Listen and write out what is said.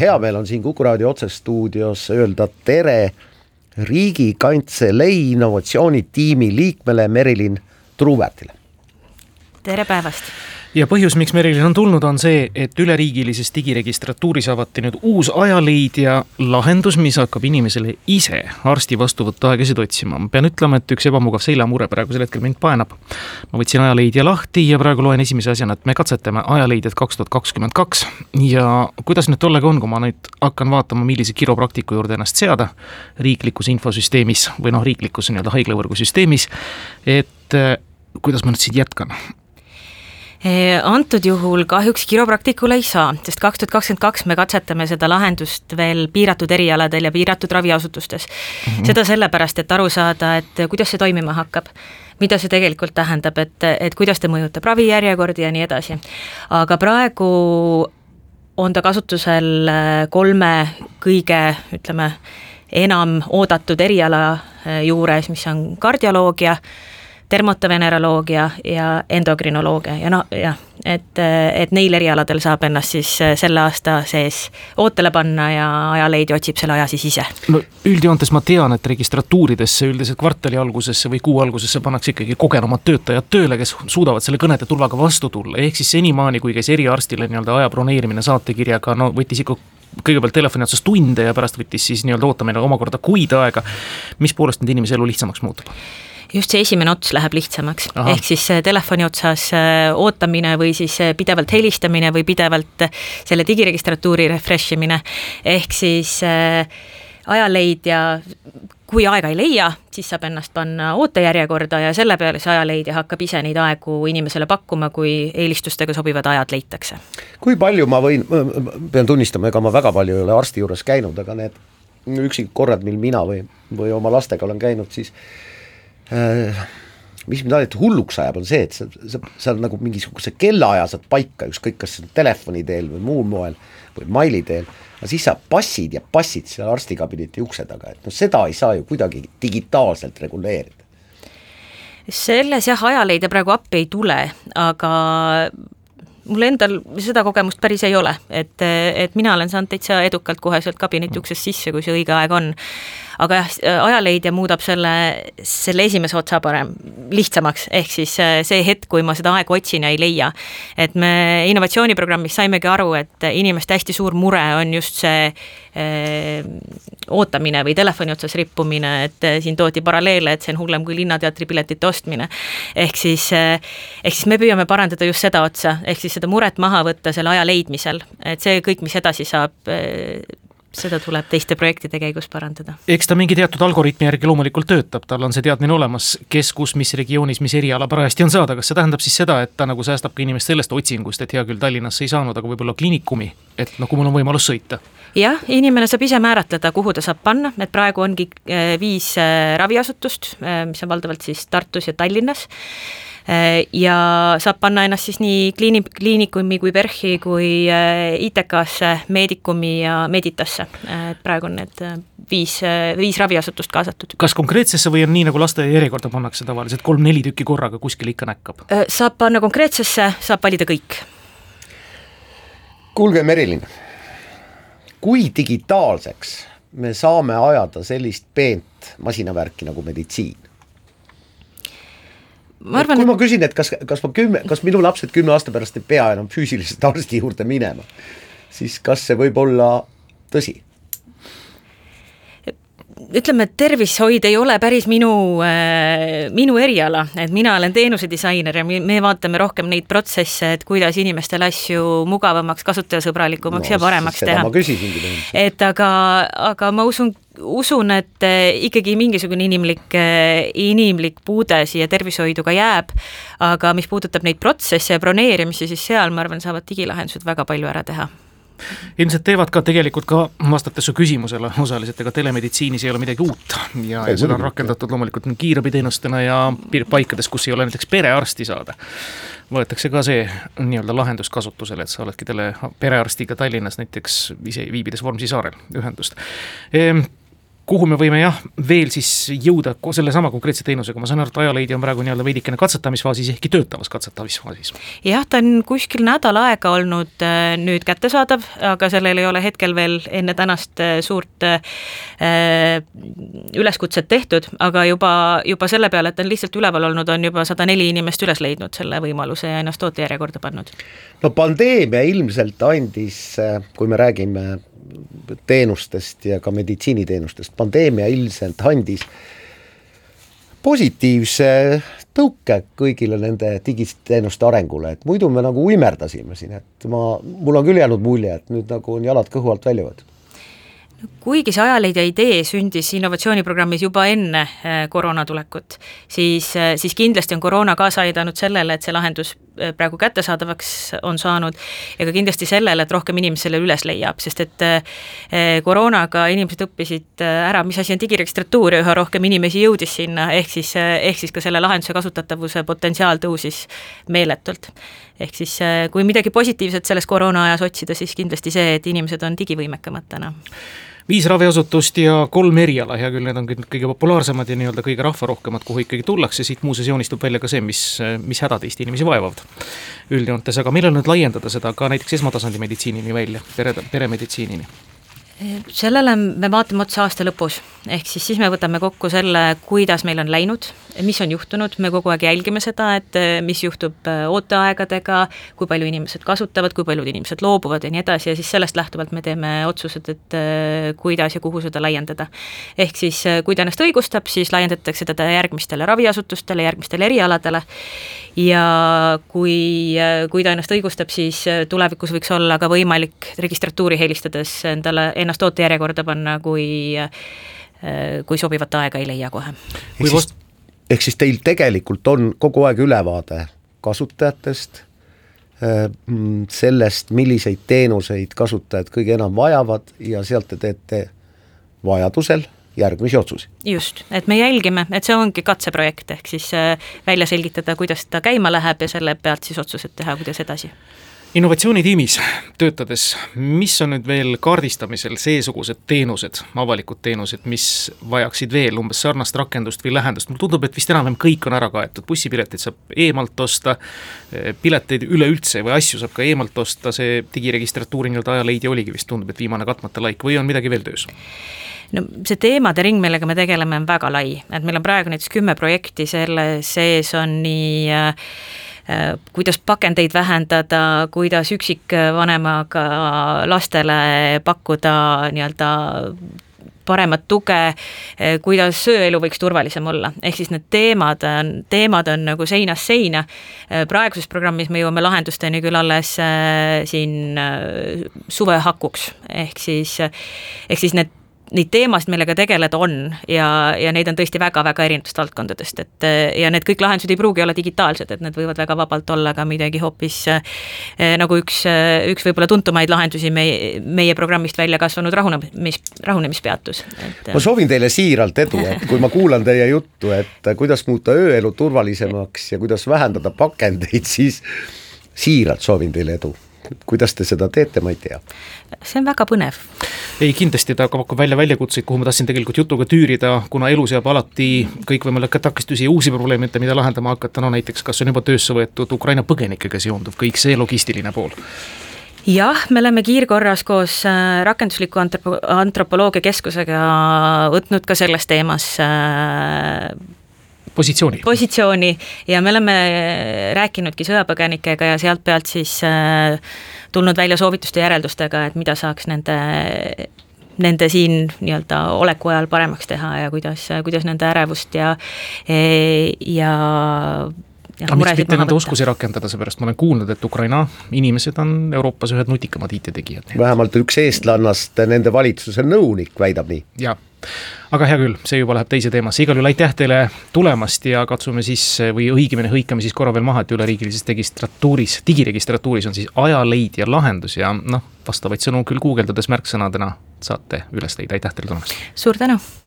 hea meel on siin Kuku raadio otsestuudios öelda tere riigikaitselei innovatsioonitiimi liikmele Merilin Truuväärtile. tere päevast ja põhjus, miks Merilin on tulnud, on see, et üleriigilises digiregistratuuris avati nüüd uus ajaleidja lahendus, mis hakkab inimesele ise arsti vastuvõtuaegasid otsima. ma pean ütlema, et üks ebamugav seljaamure praegusel hetkel mind paenab. ma võtsin ajaleidja lahti ja praegu loen esimese asjana, et me katsetame ajaleidjat kaks tuhat kakskümmend kaks ja kuidas nüüd tollega on, kui ma nüüd hakkan vaatama, millise kiropraktiku juurde ennast seada riiklikus infosüsteemis või noh, riiklikus nii-öelda haiglavõrgu süsteemis, et eh, kuidas ma nüüd siit jätkan antud juhul kahjuks kiropraktikule ei saa, sest kaks tuhat kakskümmend kaks me katsetame seda lahendust veel piiratud erialadel ja piiratud raviasutustes mm. -hmm. seda sellepärast, et aru saada, et kuidas see toimima hakkab mida see tegelikult tähendab, et, et kuidas ta mõjutab ravijärjekordi ja nii edasi. aga praegu on ta kasutusel kolme kõige, ütleme, enam oodatud eriala juures, mis on kardioloogia, dermatoveneroloogia ja endokrinoloogia ja no jah, et, et neil erialadel saab ennast siis äh, selle aasta sees ootele panna ja ajaleidja otsib selle aja siis ise. no üldjoontes ma tean, et registratuuridesse üldiselt kvartali algusesse või kuu algusesse pannakse ikkagi kogenumad töötajad tööle, kes suudavad selle kõnede tulvaga vastu tulla, ehk siis senimaani, kui käis eriarstile nii-öelda aja broneerimine saatekirjaga, no võttis ikka kõigepealt telefoni otsas tunde ja pärast võttis siis nii-öelda ootamine omakorda kuid aega. mis poolest nüüd inimese elu lihtsamaks muutub? Just see esimene ots läheb lihtsamaks, ehk siis telefoni otsas äh, ootamine või siis äh, pidevalt helistamine või pidevalt äh, selle digiregistratuuri refresh imine, ehk siis ajaleidja kui aega ei leia, siis saab ennast panna ootejärjekorda ja selle peale see ajaleidja hakkab ise neid aegu inimesele pakkuma, kui eelistustega sobivad ajad leitakse. kui palju ma võin, pean tunnistama, ega ma väga palju ei ole arsti juures käinud, aga need üksikud korrad, mil mina või, või oma lastega olen käinud, siis Äh, mis mind alati hulluks ajab, on see, et sa, sa, sa nagu mingisuguse kellaaja saad paika, ükskõik kas telefoni teel või muul moel või maili teel, aga siis sa passid ja passid selle arstikabineti ukse taga, et noh, seda ei saa ju kuidagi digitaalselt reguleerida. selles jah, ajaleidja praegu appi ei tule, aga mul endal seda kogemust päris ei ole, et, et mina olen saanud täitsa edukalt kohe sealt kabineti uksest sisse, kui see õige aeg on aga jah, ajaleidja muudab selle, selle esimese otsa parem, lihtsamaks, ehk siis äh, see hetk, kui ma seda aega otsin ja ei leia. et me innovatsiooniprogrammis saimegi aru, et inimeste hästi suur mure on just see äh, ootamine või telefoni otsas rippumine, et äh, siin toodi paralleele, et see on hullem kui Linnateatri piletite ostmine. ehk siis, ehk siis me püüame parandada just seda otsa, ehk siis seda muret maha võtta selle aja leidmisel, et see kõik, mis edasi saab, seda tuleb teiste projektide käigus parandada. eks ta mingi teatud algoritmi järgi loomulikult töötab, tal on see teadmine olemas, kes, kus, mis regioonis, mis eriala parajasti on saada, kas see tähendab siis seda, et ta nagu säästab ka inimest sellest otsingust, et hea küll, Tallinnasse ei saanud, aga võib-olla kliinikumi, et noh, kui mul on võimalus sõita? jah, inimene saab ise määratleda, kuhu ta saab panna, et praegu ongi äh, viis äh, raviasutust, äh, mis on valdavalt siis Tartus ja Tallinnas ja saab panna ennast siis nii kliini-, kliinikumi kui PERH-i kui äh, ITK-sse, Medicumi ja Meditasse, äh, et praegu on need viis, viis raviasutust kaasatud. kas konkreetsesse või on nii, nagu lasteaia järjekorda pannakse tavaliselt, kolm-neli tükki korraga kuskil ikka näkkab? saab panna konkreetsesse, saab valida kõik. kuulge, Merilin, kui digitaalseks me saame ajada sellist peent masinavärki nagu meditsiin? Ma arvan, kui ma küsin, et kas, kas ma kümme, kas minu lapsed kümne aasta pärast ei pea enam füüsiliselt arsti juurde minema, siis kas see võib olla tõsi? Ütleme, et tervishoid ei ole päris minu äh,, minu eriala, et mina olen teenusedisainer ja me vaatame rohkem neid protsesse, et kuidas inimestele asju mugavamaks, kasutajasõbralikumaks no, ja paremaks teha. et aga, aga ma usun, usun, et äh, ikkagi mingisugune inimlik, äh, inimlik puude siia tervishoidu ka jääb, aga mis puudutab neid protsesse ja broneerimisi, siis seal ma arvan, saavad digilahendused väga palju ära teha ilmselt teevad ka tegelikult ka, vastates su küsimusele osaliselt, ega telemeditsiinis ei ole midagi uut. Ja, ja seda on rakendatud loomulikult kiirabiteenustena ja paikades, kus ei ole näiteks perearsti saada. võetakse ka see nii-öelda lahendus kasutusele, et sa oledki tele, perearstiga Tallinnas näiteks ise viibides Vormsi saarel ühendust. Ehm, kuhu me võime jah, veel siis jõuda sellesama konkreetse teenusega, ma saan aru, et Ajaleidja on praegu nii-öelda veidikene katsetamisfaasis, ehkki töötavas katsetamisfaasis. jah, ta on kuskil nädal aega olnud äh, nüüd kättesaadav, aga sellel ei ole hetkel veel enne tänast äh, suurt äh, üleskutset tehtud, aga juba, juba selle peale, et ta on lihtsalt üleval olnud, on juba sada neli inimest üles leidnud selle võimaluse ja ennast ootejärjekorda pannud. no pandeemia ilmselt andis, kui me räägime teenustest ja ka meditsiiniteenustest, pandeemia ilmselt andis positiivse tõuke kõigile nende digiteenuste arengule, et muidu me nagu uimerdasime siin, et ma, mul on küll jäänud mulje, et nüüd nagu on jalad kõhu alt väljuvad kuigi see Ajaleidja idee sündis innovatsiooniprogrammis juba enne äh, koroona tulekut, siis, äh, siis kindlasti on koroona kaasa aidanud sellele, et see lahendus praegu kättesaadavaks on saanud ja ka kindlasti sellele, et rohkem inimesi selle üles leiab, sest et koroonaga inimesed õppisid ära, mis asi on digiregistratuur ja üha rohkem inimesi jõudis sinna, ehk siis, ehk siis ka selle lahenduse kasutatavuse potentsiaal tõusis meeletult. ehk siis kui midagi positiivset selles koroona ajas otsida, siis kindlasti see, et inimesed on digivõimekamad täna viis raviasutust ja kolm eriala, hea küll, need on kõik kõige populaarsemad ja nii-öelda kõige rahvarohkemad, kuhu ikkagi tullakse, siit muuseas joonistub välja ka see, mis, mis hädad Eesti inimesi vaevavad üldjoontes, aga millal nüüd laiendada seda ka näiteks esmatasandi meditsiinini välja, pere, peremeditsiinini? sellele me vaatame otsa aasta lõpus, ehk siis siis me võtame kokku selle, kuidas meil on läinud, mis on juhtunud, me kogu aeg jälgime seda, et eh, mis juhtub eh, ooteaegadega, kui palju inimesed kasutavad, kui paljud inimesed loobuvad ja nii edasi. Ja siis sellest lähtuvalt me teeme otsused, et eh, kuidas ja kuhu seda laiendada. ehk siis kui ta ennast õigustab, siis laiendatakse teda järgmistele raviasutustele, järgmistele erialadele. Ja kui, kui ta ennast õigustab, siis tulevikus võiks olla ka võimalik registratuuri helistades endale ennast ootejärjekorda panna, kui, kui sobivat aega ei leia kohe. ehk siis, ehk siis teil tegelikult on kogu aeg ülevaade kasutajatest, äh, sellest, milliseid teenuseid kasutajad kõige enam vajavad ja sealt te teete vajadusel järgmisi otsuseid. just, et me jälgime, et see ongi katseprojekt, ehk siis äh, välja selgitada, kuidas ta käima läheb ja selle pealt siis otsused teha, kuidas edasi innovatsioonitiimis töötades, mis on nüüd veel kaardistamisel seesugused teenused, avalikud teenused, mis vajaksid veel umbes sarnast rakendust või lähendust, mulle tundub, et vist enam-vähem kõik on ära kaetud, bussipileteid saab eemalt osta, pileteid üleüldse või asju saab ka eemalt osta, see digiregistratuuri nii-öelda ajaleidja oligi vist, tundub, et viimane katmata laik või on midagi veel töös? no see teemade ring, millega me tegeleme, on väga lai, et meil on praegu näiteks kümme projekti, selle sees on nii Äh, kuidas pakendeid vähendada, kuidas üksikvanemaga lastele pakkuda nii-öelda paremat tuge, äh, kuidas ööelu võiks turvalisem olla, ehk siis need teemad on, teemad on nagu seinast seina. Äh, praeguses programmis me jõuame lahendusteni küll alles siin suve hakuks, ehk siis, ehk siis need neid teemasid, millega tegeleda on. Ja, ja neid on tõesti väga-väga erinevatest valdkondadest, et ja need kõik lahendused ei pruugi olla digitaalsed, et need võivad väga vabalt olla ka midagi hoopis eh, nagu üks, üks võib-olla tuntumaid lahendusi meie, meie programmist välja kasvanud rahunemis, rahunemispeatus ma soovin teile siiralt edu, et kui ma kuulan teie juttu, et kuidas muuta ööelu turvalisemaks ja kuidas vähendada pakendeid, siis siiralt soovin teile edu kuidas te seda teete, ma ei tea. see on väga põnev. ei, kindlasti ta pakub välja väljakutseid, kuhu ma tahtsin tegelikult jutuga tüürida, kuna elu seab alati kõikvõimalikke takistusi ja uusi probleeme, mida lahendama hakata, no näiteks kas on juba töösse võetud Ukraina põgenikega seonduv, kõik see logistiline pool jah, me oleme kiirkorras koos äh, rakendusliku antropo-, antropoloogia keskusega võtnud ka selles teemas äh, positsiooni. positsiooni ja me oleme rääkinudki sõjapõgenikega ja sealt pealt siis äh, tulnud välja soovituste järeldustega, et mida saaks nende nende siin nii-öelda oleku ajal paremaks teha ja kuidas, kuidas nende ärevust ja, ja aga miks mitte nende oskusi rakendada, seepärast ma olen kuulnud, et Ukraina inimesed on Euroopas ühed nutikamad IT-tegijad. vähemalt üks eestlannast nende valitsuse nõunik väidab nii. jah, aga hea küll, see juba läheb teise teemasse, igal juhul aitäh teile tulemast ja katsume siis või õigemini hõikame siis korra veel maha, et üleriigilises registratuuris, digiregistratuuris on siis ajaleidja lahendus ja noh, vastavaid sõnu küll guugeldades märksõnadena saate üles leida, aitäh teile tulemast! suur tänu!